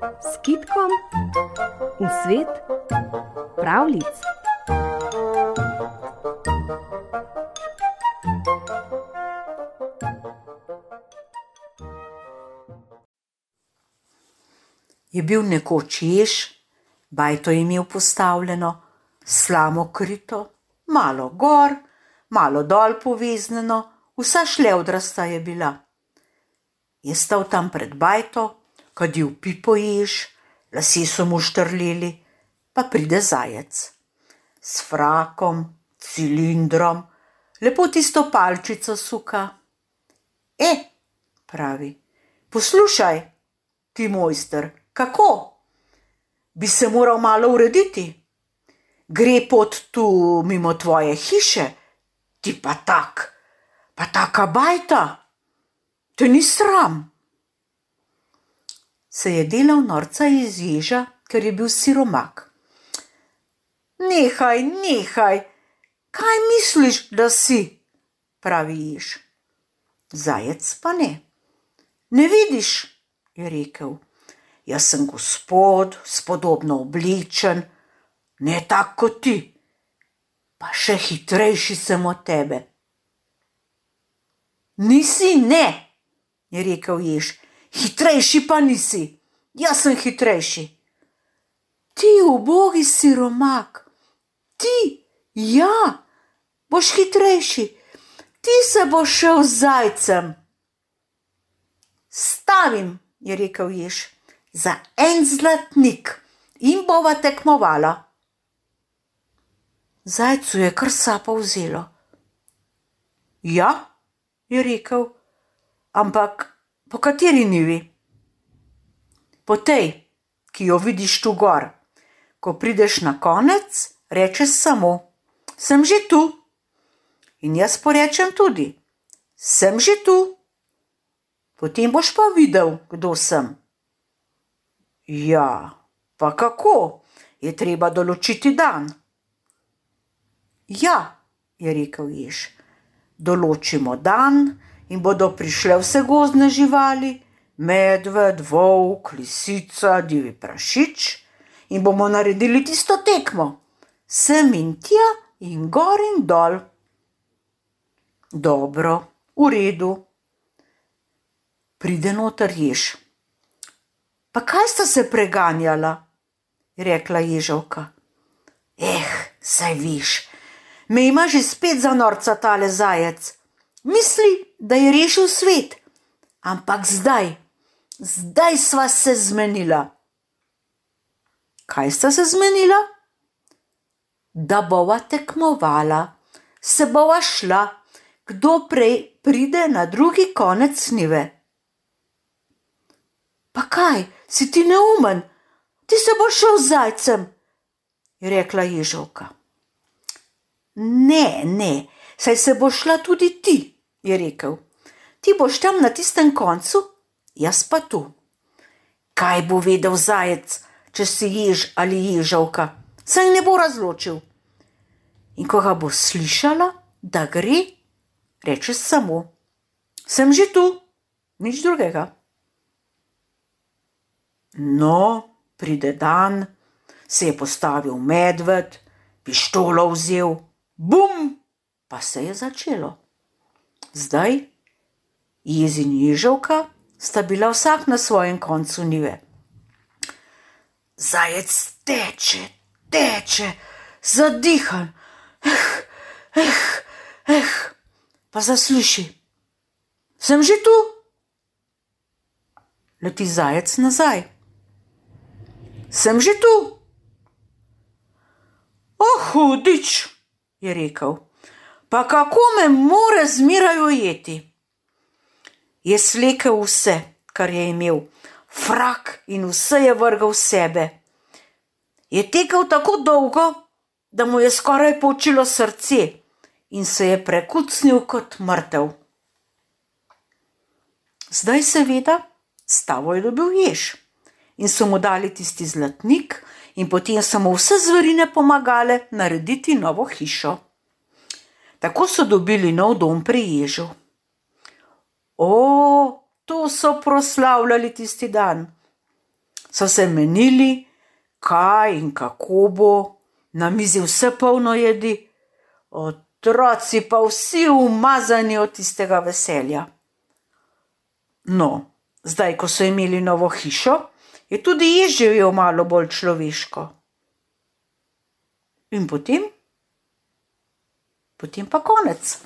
s kitkom v svet pravlic. Je bil nekoč jež, bajto je imel postavljeno, slamo krito, malo gor, malo dol poveznjeno, vsa šlevdrasta je bila. Je stal tam pred bajto, kadil pipo jež, lasi so mu štrleli, pa pride zajec. S frakom, cilindrom, lepo tisto palčico suka. E, pravi, poslušaj, ti mojster, kako? Bi se moral malo urediti. Gre pot tu mimo tvoje hiše, ti pa tak, pa taka bajta, te ni sram. Se je delal norca iz ježa, ker je bil siromak. Nehaj, nehaj, kaj misliš, da si? pravi jež. Zajec pa ne. Ne vidiš, je rekel. Jaz sem gospod, spodobno oblečen, ne tako kot ti, pa še hitrejši sem od tebe. Nisi, ne, je rekel jež, hitrejši pa nisi, jaz sem hitrejši. Ti, ubogi siromak, ti, ja, boš hitrejši, ti se boš šel zajcem. Stavim, je rekel jež, za en zlatnik in bova tekmovala. Zajcu je kar sapa vzelo. Ja, je rekel, ampak po kateri nivi? Po tej, ki jo vidiš tu gor. Ko prideš na konec, rečeš samo: Sem že tu. In jaz porečem tudi: Sem že tu. Potem boš pa videl, kdo sem. Ja, pa kako? Je treba določiti dan. Ja, je rekel jež. Določimo dan in bodo prišle vse gozne živali, medved, volk, lisica, divi prašič in bomo naredili tisto tekmo, sem in tja in gor in dol. Dobro, v redu. Pride noter jež. Pa kaj sta se preganjala? je rekla ježovka. Eh, saj viš, me ima že spet za norca tale zajec. Misli, da je rešil svet, ampak zdaj, zdaj sva se zmenila. Kaj sta se zmenila? Da bova tekmovala, se bova šla, kdo prej pride na drugi konec nive. Pa kaj, si ti neumen, ti se boš šel z zajcem, je rekla ježovka. Ne, ne, saj se boš šla tudi ti, je rekel. Ti boš tam na tistem koncu, jaz pa tu. Kaj bo vedel zajec, če si jež ali ježovka, saj ne bo razločil. In ko ga bo slišala, da gre, reče samo: Sem že tu, nič drugega. No, pride dan, se je postavil medved, pištolo vzel, bum, pa se je začelo. Zdaj, jez in ježovka sta bila vsak na svojem koncu nive. Zajec teče, teče, zadihan, eh, eh, eh, pa zasliši. Sem že tu? Leti zajec nazaj. Sem že tu. Oh, hudič, je rekel, pa kako me more zmeraj ujeti. Je slekel vse, kar je imel, frak in vse je vrgal sebe. Je tekel tako dolgo, da mu je skoraj počilo srce in se je prekucnil kot mrtev. Zdaj, seveda, stavo je dobil jež in so mu dali tisti zlatnik, in potem so mu vse zverine pomagale narediti novo hišo. Tako so dobili nov dom pri ježu. O, to so proslavljali tisti dan. so se menili, kaj in kako bo, na mizi vse polno jedi, otroci pa vsi umazani od tistega veselja. No, zdaj, ko so imeli novo hišo, je tudi jaz živel malo bolj človeško. In potem, potem pa konec.